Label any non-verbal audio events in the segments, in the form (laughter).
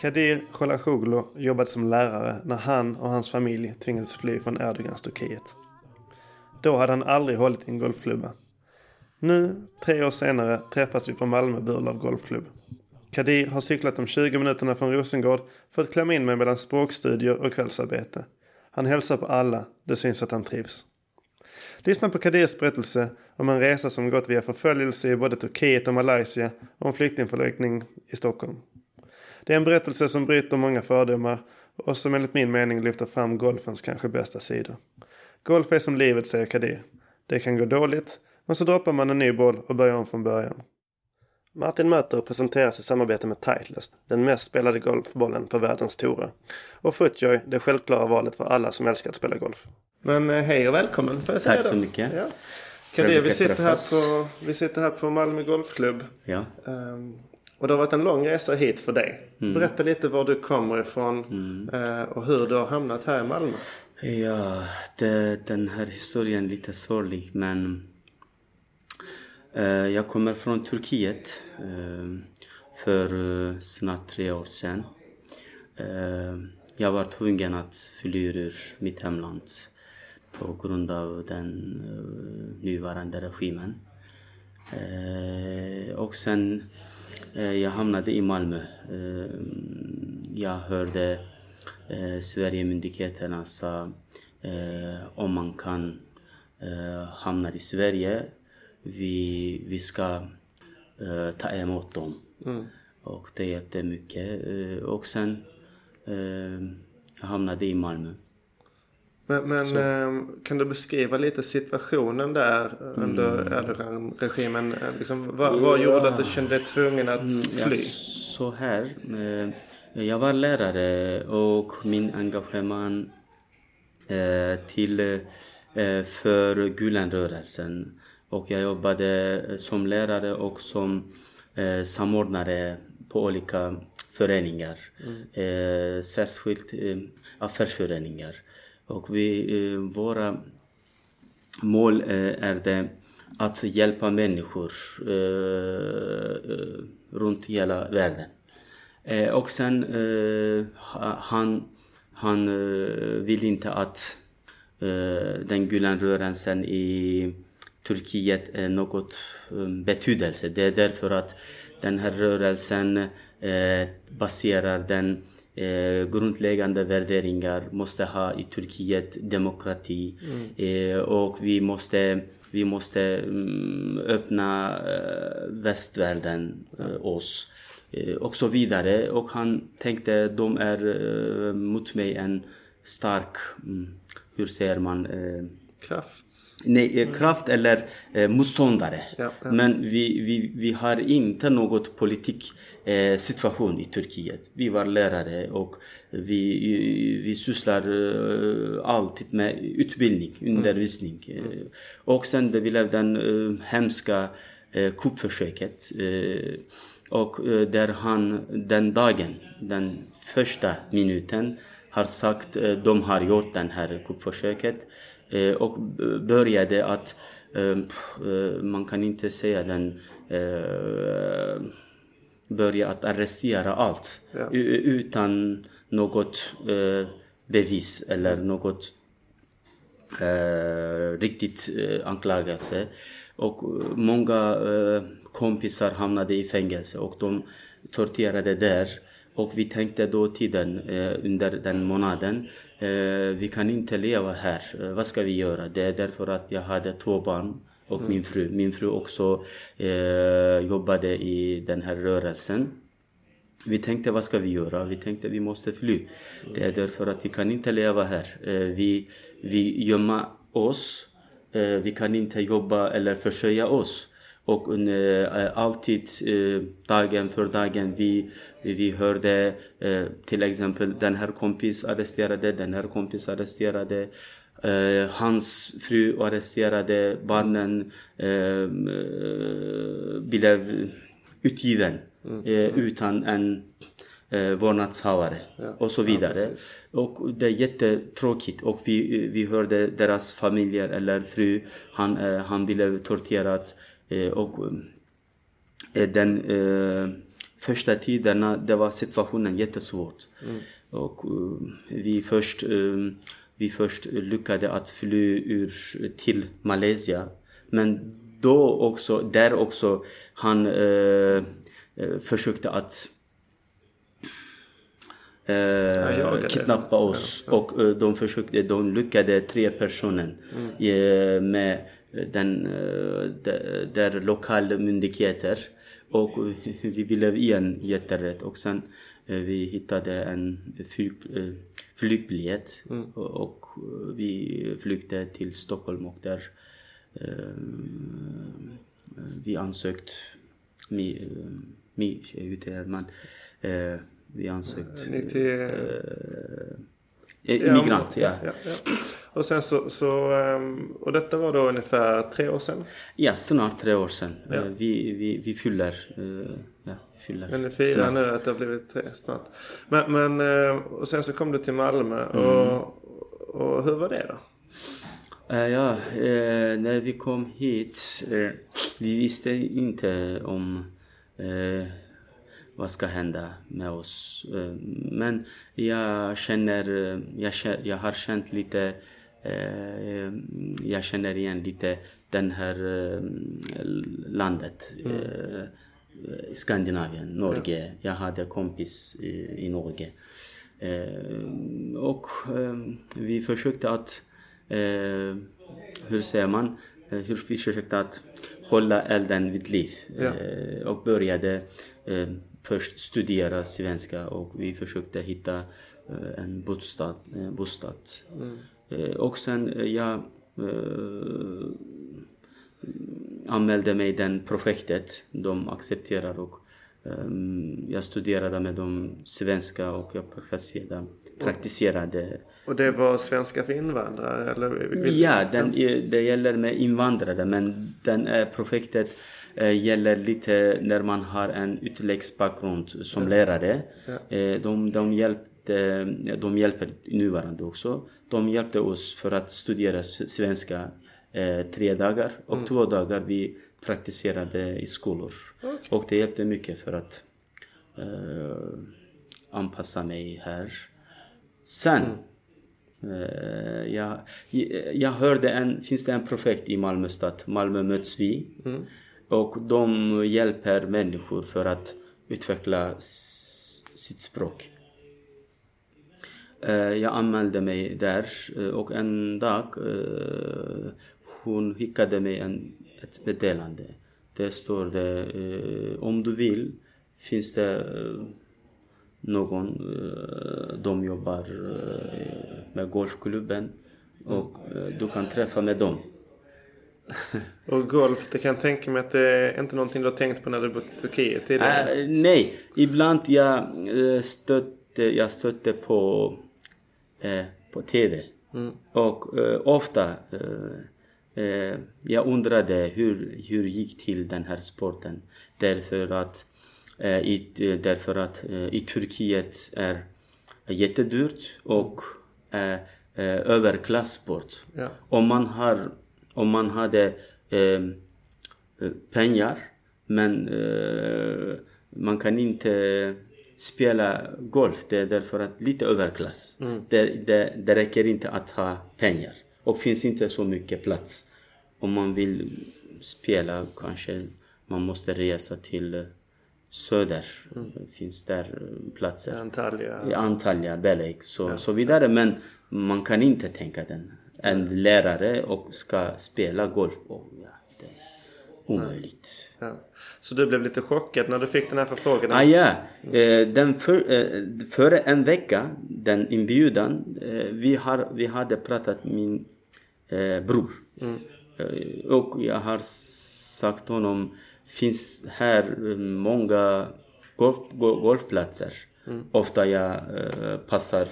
Kadir Kolashoglu jobbade som lärare när han och hans familj tvingades fly från Erdogans Turkiet. Då hade han aldrig hållit i en golfklubba. Nu, tre år senare, träffas vi på Malmö Burlöv Golfklubb. Kadir har cyklat de 20 minuterna från Rosengård för att klämma in mig mellan språkstudier och kvällsarbete. Han hälsar på alla, det syns att han trivs. Lyssna på Kadirs berättelse om en resa som gått via förföljelse i både Turkiet och Malaysia och en flyktingförläggning i Stockholm. Det är en berättelse som bryter många fördomar och som enligt min mening lyfter fram golfens kanske bästa sidor. Golf är som livet, säger Kadir. Det kan gå dåligt, men så droppar man en ny boll och börjar om från början. Martin Möter presenteras i samarbete med Titleist, den mest spelade golfbollen på världens tourer. Och Footjoy, det självklara valet för alla som älskar att spela golf. Men eh, hej och välkommen får jag säga Tack så då. mycket. Ja. Kadir, vi sitter, här på, vi sitter här på Malmö Golfklubb. Ja. Ehm, och det har varit en lång resa hit för dig. Mm. Berätta lite var du kommer ifrån eh, och hur du har hamnat här i Malmö. Ja, det, den här historien är lite sorglig men Eh, jag kommer från Turkiet eh, för eh, snart tre år sedan. Jag var tvungen att fly ur mitt hemland på grund av den nuvarande regimen. Och sen jag hamnade i Malmö. Jag hörde Sverigemyndigheterna sa om man kan hamna i Sverige, vi, vi ska eh, ta emot dem. Och det hjälpte mycket. Eh, och sen eh, jag hamnade i Malmö. Men, men ehm, kan du beskriva lite situationen där under Mm. Erdogan-regimen? Liksom, vad, vad gjorde att du kände dig tvungen att Ja, fly? så här. Jag var lärare och min engagemang till, för Gülenrörelsen. Och jag jobbade som lärare och som eh, samordnare på olika föreningar. Eh, särskilt eh, affärsföreningar. Och vi, eh, våra mål eh, är det att hjälpa människor eh, eh, runt hela världen. Eh, och sen eh, ha- han, han eh, vill inte att eh, den Gülenrörelsen i Turkiet något eh, betydelse. Det är därför att den här rörelsen eh, baserar den eh, grundläggande värderingar måste ha i Turkiet demokrati. Eh, och vi måste vi måste mm, öppna eh, västvärlden eh, oss. Och så vidare. Och han tänkte de är mot mig en stark, mm, hur säger man, Kraft? Nej, eh, kraft eller eh, motståndare. Ja, ja. Men vi, vi, vi har inte något politik eh, situation i Turkiet. Vi var lärare och vi, vi sysslar eh, alltid med utbildning, undervisning. Eh, och sen det blev den eh, hemska eh, kuppförsöket. Eh, och där han den dagen, den första minuten har sagt de har gjort den här kuppförsöket och b- började att eh, eh, man kan inte säga den eh, börja att arrestera allt Ja. utan något eh, bevis eller något eh, riktigt eh, anklagelse. Och eh, många eh, kompisar hamnade i fängelse och de torterade där. Och vi tänkte då tiden eh, under den månaden, eh, Eh, vi kan inte leva här. Eh, vad ska vi göra? Det är därför att jag hade två barn och min fru. Min fru också eh, jobbade i den här rörelsen. Vi tänkte vad ska vi göra? Vi tänkte vi måste fly. Det är därför att vi kan inte leva här. Eh, Vi, vi gömmer oss. Eh, Vi kan inte jobba eller försörja oss. Och eh, alltid eh, dagen för dagen vi, vi hörde eh, till exempel den här kompis arresterade, den här kompis arresterade. Eh, hans fru arresterade, barnen blev utgiven eh, utan en eh, vårdnadshavare Ja. och så vidare. och det är jättetråkigt och vi, vi hörde deras familjer eller fru, han, eh, han blev torterad och eh, den eh, första tiderna det var situationen jättesvårt. Och eh, vi först eh, vi först lyckades att fly ur till Malaysia. Men då också, där också, han eh, eh, försökte att eh, kidnappa oss. Och eh, de försökte, de lyckades tre personer eh, med den eh, där, lokala myndigheter. Och (laughs) vi blev igen jätterädd och sen eh, vi hittade en flyg, eh, flygbiljett. Och, och vi flygde till Stockholm och där vi ansökt mi, mi, hur heter man? Vi ansökt Ni till... eh, migrant, ja. ja, ja. Och sen så, så ehm, och detta var då ungefär tre år sedan. Ja, snart tre år sedan. Ja. Eh, Vi, vi, vi fyller, eh, ja, fyller Men ni firar nu att det har blivit tre snart. Men, men eh, och sen så kom du till Malmö Mm. och, och hur var det då? Eh, Ja, eh, när vi kom hit, eh, vi visste inte om eh, vad ska hända med oss. Eh, men jag känner, eh, jag, jag har känt lite, eh, jag känner igen lite den här landet. I Skandinavien, Norge. Jag hade kompis i, i Norge. Och vi försökte att, hur säger man, hur vi försökte att hålla elden vid liv. Ja. Och började först studera svenska och vi försökte hitta eh, en bostad. Eh, bostad. Eh, och sen jag anmälde mig den projektet. De accepterar och jag studerade med dem svenska och jag praktiserade, praktiserade Och det var svenska för invandrare eller? Ja, den, det gäller med invandrare men den projektet gäller lite när man har en utläggsbakgrund som lärare. Eh, de, de, hjälpte, de hjälper nuvarande också. De hjälpte oss för att studera svenska eh, tre dagar och två dagar vi praktiserade i skolor. Och det hjälpte mycket för att eh, anpassa mig här. Sen Eh, jag, jag hörde en, finns det en projekt i Malmö stad, Malmö möts vi. Och de hjälper människor för att utveckla sitt språk. Eh, jag anmälde mig där eh, och en dag eh, hon skickade mig en, ett meddelande. Det står det om du vill finns det någon, de jobbar med golfklubben och du kan träffa med dem. (laughs) Och golf, det kan jag tänka mig att det är inte någonting du har tänkt på när du bott i Turkiet. Äh, nej, ibland jag eh, stötte, jag stötte på, eh, på TV. Och eh, ofta eh, eh, jag undrade hur, hur gick till den här sporten. Därför att, eh, i, därför att i Turkiet är jättedyrt och överklassport. Ja. Om man har, om man hade eh, eh, pengar men eh, man kan inte spela golf. Det är därför att lite överklass. Det, det, det räcker inte att ha pengar. Och finns inte så mycket plats. Om man vill spela kanske man måste resa till eh, söder. Finns där eh, platser. Antalya. Antalya, Belek, så, så vidare. Men man kan inte tänka den. En lärare och ska spela golf. Och, ja, det är omöjligt. Ja. Så du blev lite chockad när du fick den här förfrågan? Ah, ja, eh, den för, eh, före en vecka, den inbjudan, eh, vi, har, vi hade pratat med min bror. Eh, och jag har sagt honom, finns här många golf, go- golfplatser. Ofta jag passar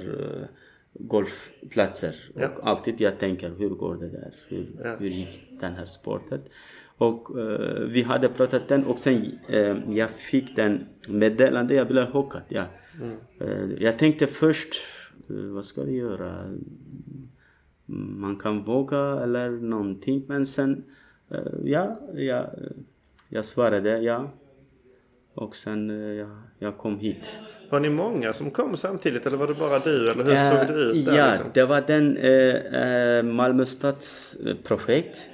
golfplatser och alltid jag tänker hur går det där? Hur, hur gick den här sporten? Och eh, vi hade pratat den och sen eh, jag fick den meddelande, jag blev chockad. Ja. Eh, jag tänkte först, eh, vad ska vi göra? Man kan våga eller någonting. Men sen, eh, ja, ja, jag svarade ja. Och sen eh, jag, jag kom hit. Var ni många som kom samtidigt eller var det bara du? Eller hur såg det ut där? Ja, liksom? det var den eh, eh, Malmö stads eh, projekt.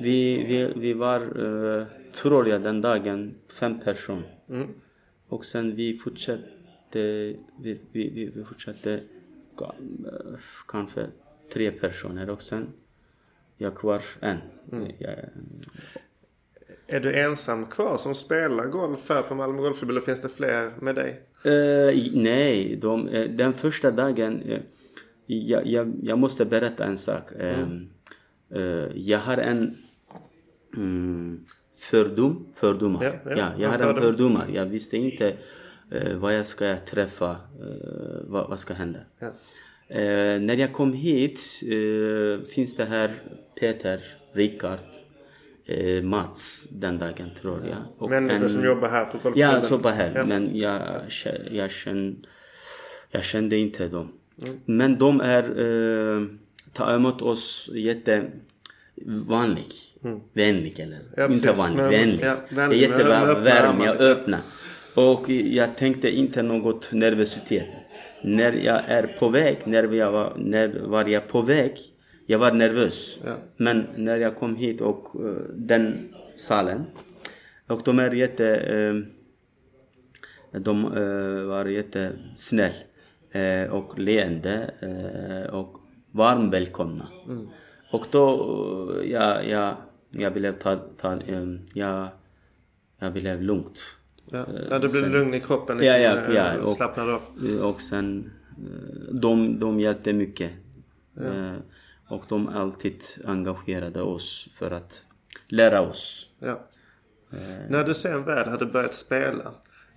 Vi, vi, vi var, eh, tror jag, den dagen fem personer. Mm. Och sen vi fortsatte, vi, vi, vi, vi fortsatte ka- eh, kanske tre personer och sen jag kvar en. Mm. Jag, Är du ensam kvar som spelar golf här på Malmö Golfklubb eller finns det fler med dig? Eh, nej, de, eh, den första dagen, eh, jag, jag, jag måste berätta en sak. Eh, eh, jag har en mm, fördom, fördomar. Ja, ja, jag har en en fördom. fördomar. Jag visste inte vad jag ska träffa, vad, vad ska hända. Ja. När jag kom hit finns det här Peter, Rickard, eh, Mats den dagen tror jag. Och Människor en- som jobbar här på golfklubben? Ja, jobbar här. Ja. Men jag, jag, kände, jag kände inte dem. Mm. Men de är, eh, tar emot oss jättevanlig. Vänlig eller? Mm. Ja, inte vanlig, Men- vänlig. ja, vänlig, jättevärm, jag öppna. Och jag tänkte inte något nervositet. När jag är på väg, när jag var, när var jag på väg, jag var nervös. Ja. Men när jag kom hit och eh, den salen, och de är jätte... eh, de eh, var jättesnäll och leende och varm välkomna. Och då, jag, jag, jag blev ta, ta, jag, jag blev lugnt. Ja. Ja, du blev lugn i kroppen Ja, liksom, ja, eh, ja. Och, slappnade av. och sen, de, de hjälpte mycket. Eh, Och de alltid engagerade oss för att lära oss. Ja. När du sen väl hade börjat spela.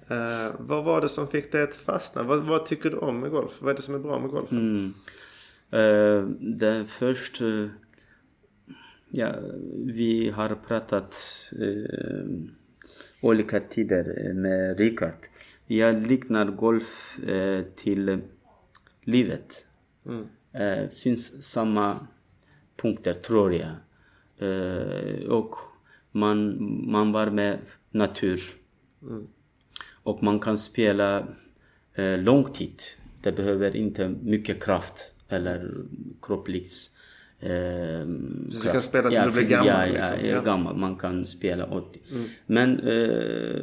Eh, vad var det som fick dig att fastna? Vad, vad tycker du om med golf? Vad är det som är bra med golfen? Mm. Eh, det först, eh, ja, vi har pratat eh, olika tider med Richard. Jag liknar golf eh, till livet. Mm. Eh, finns samma punkter tror jag. Eh, och man, man var med natur. Och man kan spela eh, lång tid. Det behöver inte mycket kraft eller kroppligt eh, Så du kan spela till du blir gammal, Ja, ja, liksom. ja, Ja. gammal. Man kan spela 80. Men eh,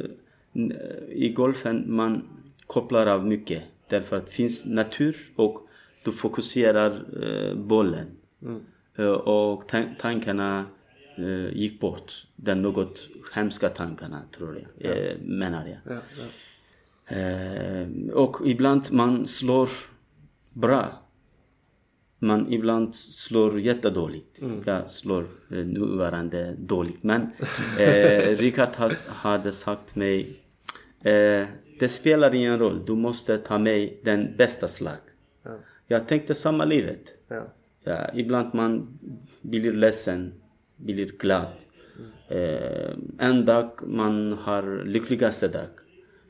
i golfen man kopplar av mycket. Därför att det finns natur och du fokuserar eh, bollen. Eh, och tan- tankarna eh, gick bort. Den något hemska tankarna tror jag, eh, menar jag. Ja, ja. Eh, och ibland man slår bra. Man ibland slår jättedåligt. Jag slår eh, nuvarande dåligt. Men eh, (laughs) Richard had, hade sagt mig eh, det spelar ingen roll. Du måste ta med den bästa slag. Ja. Jag tänkte samma livet. Ja. Ja, ibland man blir ledsen, blir glad. Eh, en dag man har lyckligaste dag.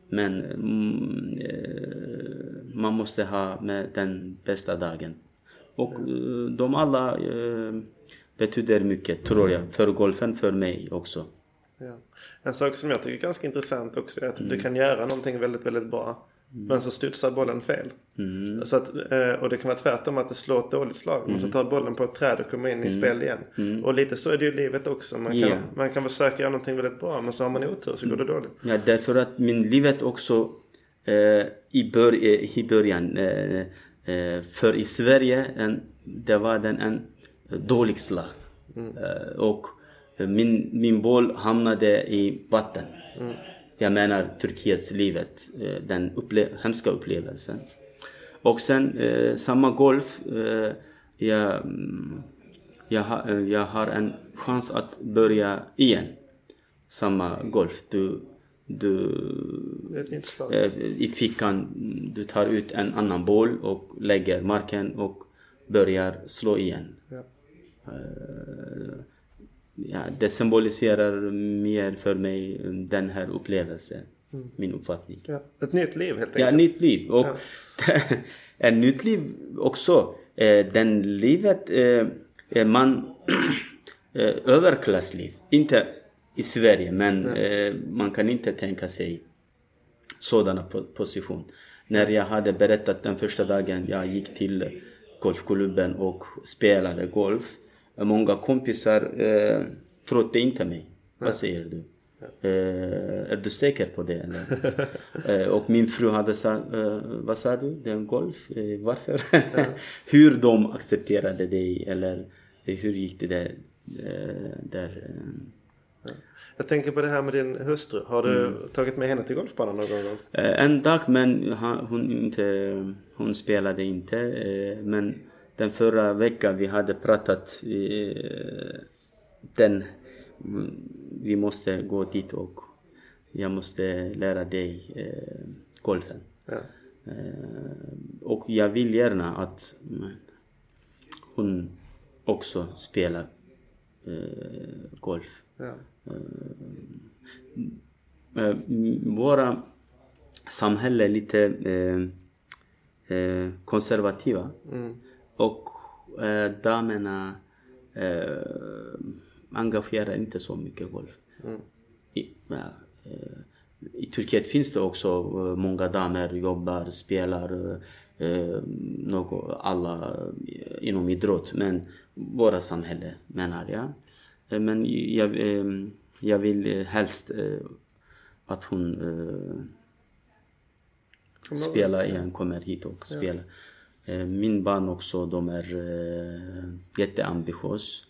Men mm, eh, man måste ha med den bästa dagen. Och eh, de alla eh, betyder mycket, tror jag. För golfen, för mig också. Ja. En sak som jag tycker är ganska intressant också är att Mm. du kan göra någonting väldigt, väldigt bra. Men så studsar bollen fel. Mm. Så att, eh, och det kan vara tvärtom att du slår ett dåligt slag. Men så tar bollen på ett träd och kommer in i spel igen. Och lite så är det ju i livet också. Man kan, Mm. Man kan försöka göra någonting väldigt bra men så har man otur så går det dåligt. Ja, därför att min livet också eh, i, bör, eh, i början, eh, eh, för i Sverige, en, det var den en dålig slag. Eh, och min, min boll hamnade i vatten. Jag menar Turkiets livet, eh, den upple hemska upplevelsen. Och sen eh, samma golf, eh, jag, mm, jag, ha, eh, jag har en chans att börja igen. Samma golf. Du, du eh, i fickan, du tar ut en annan boll och lägger marken och börjar slå igen. Ja. Ja, det symboliserar mer för mig den här upplevelsen. Min uppfattning. Ja, ett nytt liv helt Ja, enkelt. nytt liv. Och (laughs) ett nytt liv också. Eh, den livet eh, eh, man (clears throat) eh, överklassliv. Inte i Sverige men eh, man kan inte tänka sig sådana po- position. När jag hade berättat den första dagen jag gick till golfklubben och spelade golf. Många kompisar eh, trodde inte mig. Vad säger du? Eh, är du säker på det (laughs) eh, och min fru hade sagt, eh, vad sa du? Det är en golf? Eh, varför? (laughs) hur de accepterade dig eller hur gick det där? Eh, där eh, Jag tänker på det här med din hustru. Har du Mm. tagit med henne till golfbanan någon gång? Eh, En dag men hon, inte, hon spelade inte. eh, Men den förra veckan vi hade pratat. eh, Den, mm, vi måste gå dit och jag måste lära dig eh, golfen. Ja. Eh, Och jag vill gärna att mm, hon också spelar eh, golf. Ja. Eh, våra samhälle är lite konservativa. Och eh, damerna eh, engagerar inte så mycket golf. I, ja, eh, I Turkiet finns det också eh, många damer jobbar, spelar eh, något, alla eh, inom idrott. Men våra samhälle menar jag. Eh, Men jag, eh, jag vill eh, helst eh, att hon eh, spelar igen, kommer hit och spelar. Eh, Min barn också, de är eh, jätteambitiösa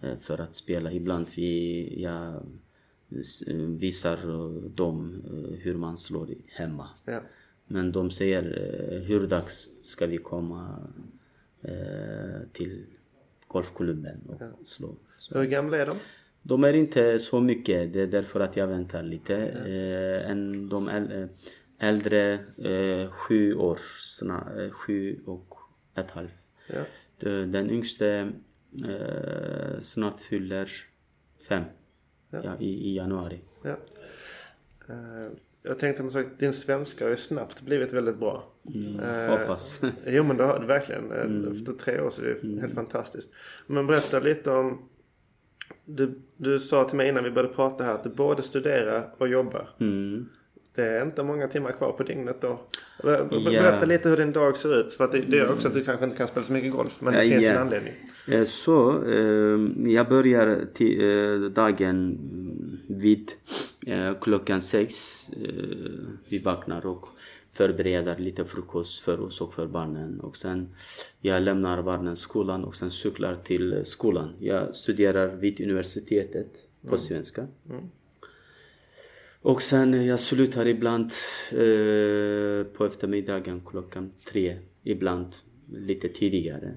eh, för att spela. Ibland vi, jag eh, visar eh, dem eh, hur man slår hemma. Ja. Men de säger eh, hur dags ska vi komma eh, till golfklubben och slå. Så. Hur gamla är de? De är inte så mycket, det är därför att jag väntar lite. Eh, än de äldre, eh, sju år, sna, eh, sju och ett halvt. Ja. De- Den yngste eh, snart fyller fem ja. i, i januari. Ja. Eh, Jag tänkte som sagt, din svenska har ju snabbt blivit väldigt bra. Eh, Hoppas. (laughs) Jo men det har det verkligen. Eh, Efter tre år så är det helt fantastiskt. Men berätta lite om du, du sa till mig innan vi började prata här att du både studerar och jobbar. Mm. Det är inte många timmar kvar på dygnet då. Berätta lite hur din dag ser ut. För att det, gör också att du kanske inte kan spela så mycket golf. Men det finns ja. en anledning. Eh, Så eh, jag börjar eh, dagen mm, vid eh, klockan sex. Vi vaknar och förbereder lite frukost för oss och för barnen. Och sen jag lämnar barnen skolan och sen cyklar till skolan. Jag studerar vid universitetet på svenska. Och sen jag slutar ibland eh, på eftermiddagen klockan tre. Ibland lite tidigare.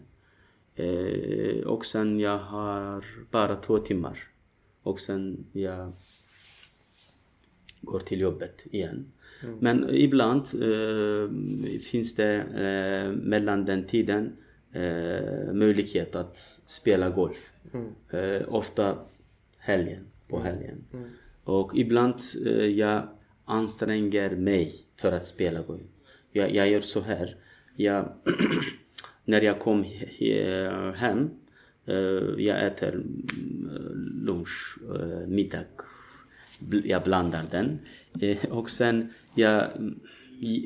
Eh, och sen jag har bara två timmar. Och sen jag går till jobbet igen. Men ibland eh, finns det eh, mellan den tiden eh, möjlighet att spela golf. Eh, ofta helgen, på helgen. Och ibland eh, jag anstränger mig för att spela golf. Jag, jag gör så här. Jag, (clears throat) när jag kom he- hem, eh, jag äter mm, lunch, eh, middag. Jag blandar den. Eh, Och sen jag,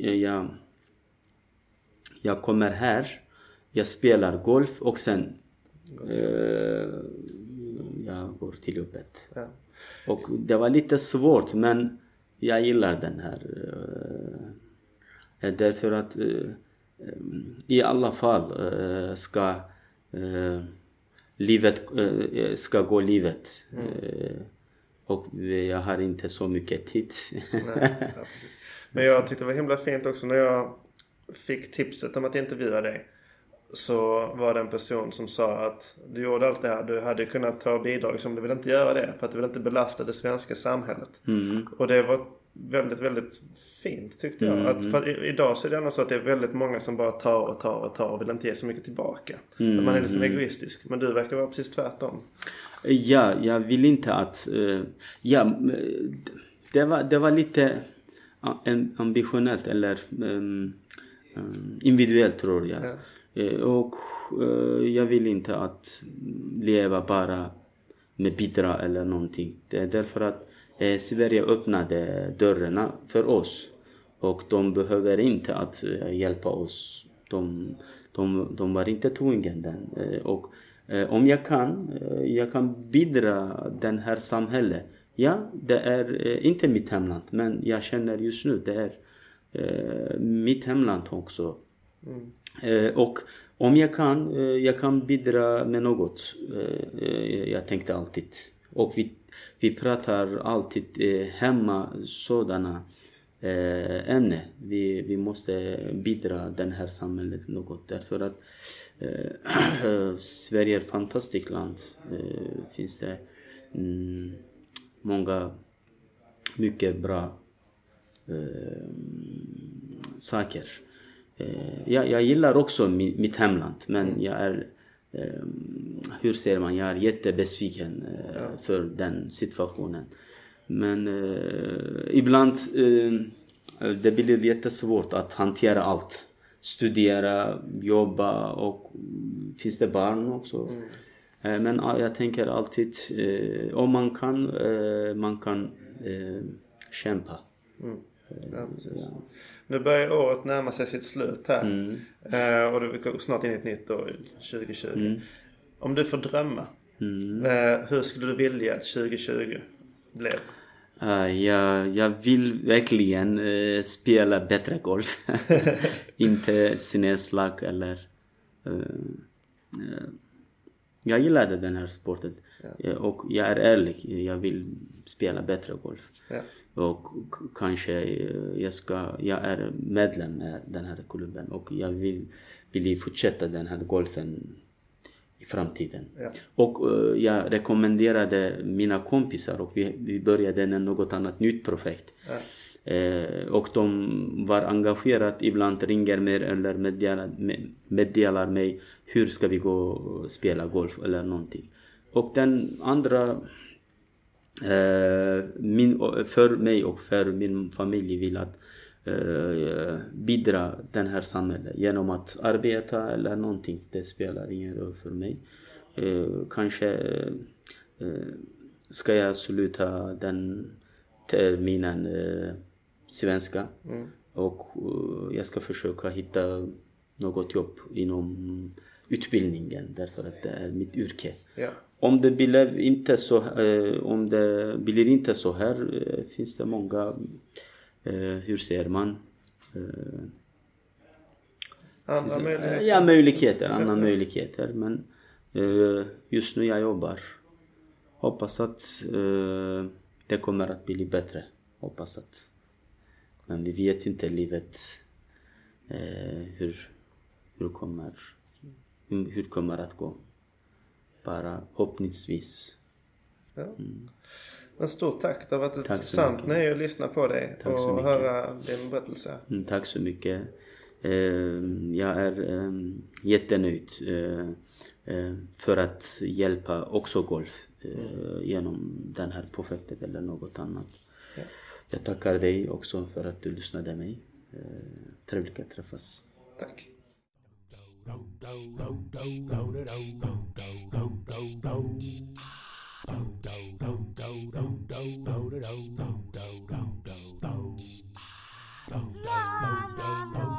eh, jag, jag kommer här, jag spelar golf och sen eh, jag går till jobbet. Ja. Och det var lite svårt men jag gillar den här. eh, Därför att eh, i alla fall eh, ska livet ska gå livet. Eh, Och jag har inte så mycket tid. Men jag tyckte det var himla fint också när jag fick tipset om att intervjua dig. Så var det en person som sa att du gjorde allt det här. Du hade kunnat ta bidrag som du vill inte göra det. För att du vill inte belasta det svenska samhället. Och det var väldigt, väldigt fint tyckte jag. Att för idag så är det ändå så att det är väldigt många som bara tar och tar och tar och vill inte ge så mycket tillbaka. Att man är liksom egoistisk. Men du verkar vara precis tvärtom. Ja, jag vill inte att... eh, ja, det var, det var lite ja, ambitionellt eller um, individuellt tror jag. Eh, Eh, och eh, jag vill inte att leva bara med bidrag eller någonting. Det är därför att eh, Sverige öppnade dörrarna för oss. Och de behöver inte att hjälpa oss. De, de, de var inte tvungna. Och om jag kan, jag kan bidra den här samhället. Ja, det är inte mitt hemland, men jag känner just nu det är mitt hemland också. Eh, och om jag kan, eh, jag kan bidra med något. Eh, jag tänkte alltid. Och vi, vi pratar alltid hemma sådana eh, ämnen. Vi, vi måste bidra den här samhället något. Därför att eh, (clears throat) Sverige är ett fantastiskt land. Eh, finns det mm, många mycket bra eh, saker. Eh, jag, jag gillar också mi, mitt hemland men jag är, eh, hur säger man, jag är jättebesviken eh, för den situationen. Men eh, ibland det blir jättesvårt att hantera allt. Studera, jobba och mm, finns det barn också. Eh, Men ja, jag tänker alltid, om man kan, man kan kämpa. Ja, precis. Nu börjar året närma sig sitt slut här. Eh, och det går snart in i ett nytt år, 2020. Om du får drömma. Eh, hur skulle du vilja att 2020 blev? Uh, jag, jag vill verkligen eh, spela bättre golf. (laughs) Inte sinneslag eller... jag gillade den här sporten. Eh, Och jag är ärlig, jag vill spela bättre golf. Ja. Och kanske eh, jag ska, jag är medlem i den här klubben och jag vill, vill fortsätta den här golfen i framtiden. Ja. Och eh, jag rekommenderade mina kompisar och vi, vi började med något annat nytt projekt. Eh, och de var engagerade, ibland ringer mig eller meddelar, med- meddelar mig hur ska vi gå och spela golf eller någonting. Och den andra Eh, min, för mig och för min familj vill att eh, bidra den här samhället genom att arbeta eller någonting. Det spelar ingen roll för mig. Eh, kanske eh, ska jag sluta den terminen eh, svenska och eh, jag ska försöka hitta något jobb inom utbildningen därför att det är mitt yrke. Ja. Om det blir inte så, eh, om det blir inte så här eh, finns det många, eh, hur säger man? Andra möjligheter? ja, möjligheter, andra möjligheter. Men just nu jag jobbar. Hoppas att det kommer att bli bättre. Hoppas att. Men vi vet inte livet hur, hur kommer hur kommer att gå. Bara hoppningsvis. Ja. Men stort tack. Det har varit ett Tack sant nöje att lyssna på dig Tack och höra din berättelse. Mm, tack så mycket. Eh, jag är eh, jättenöjd eh, för att hjälpa också golf eh, genom den här projektet eller något annat. Jag tackar dig också för att du lyssnade mig. Eh, trevligt att träffas. Tack. La la la.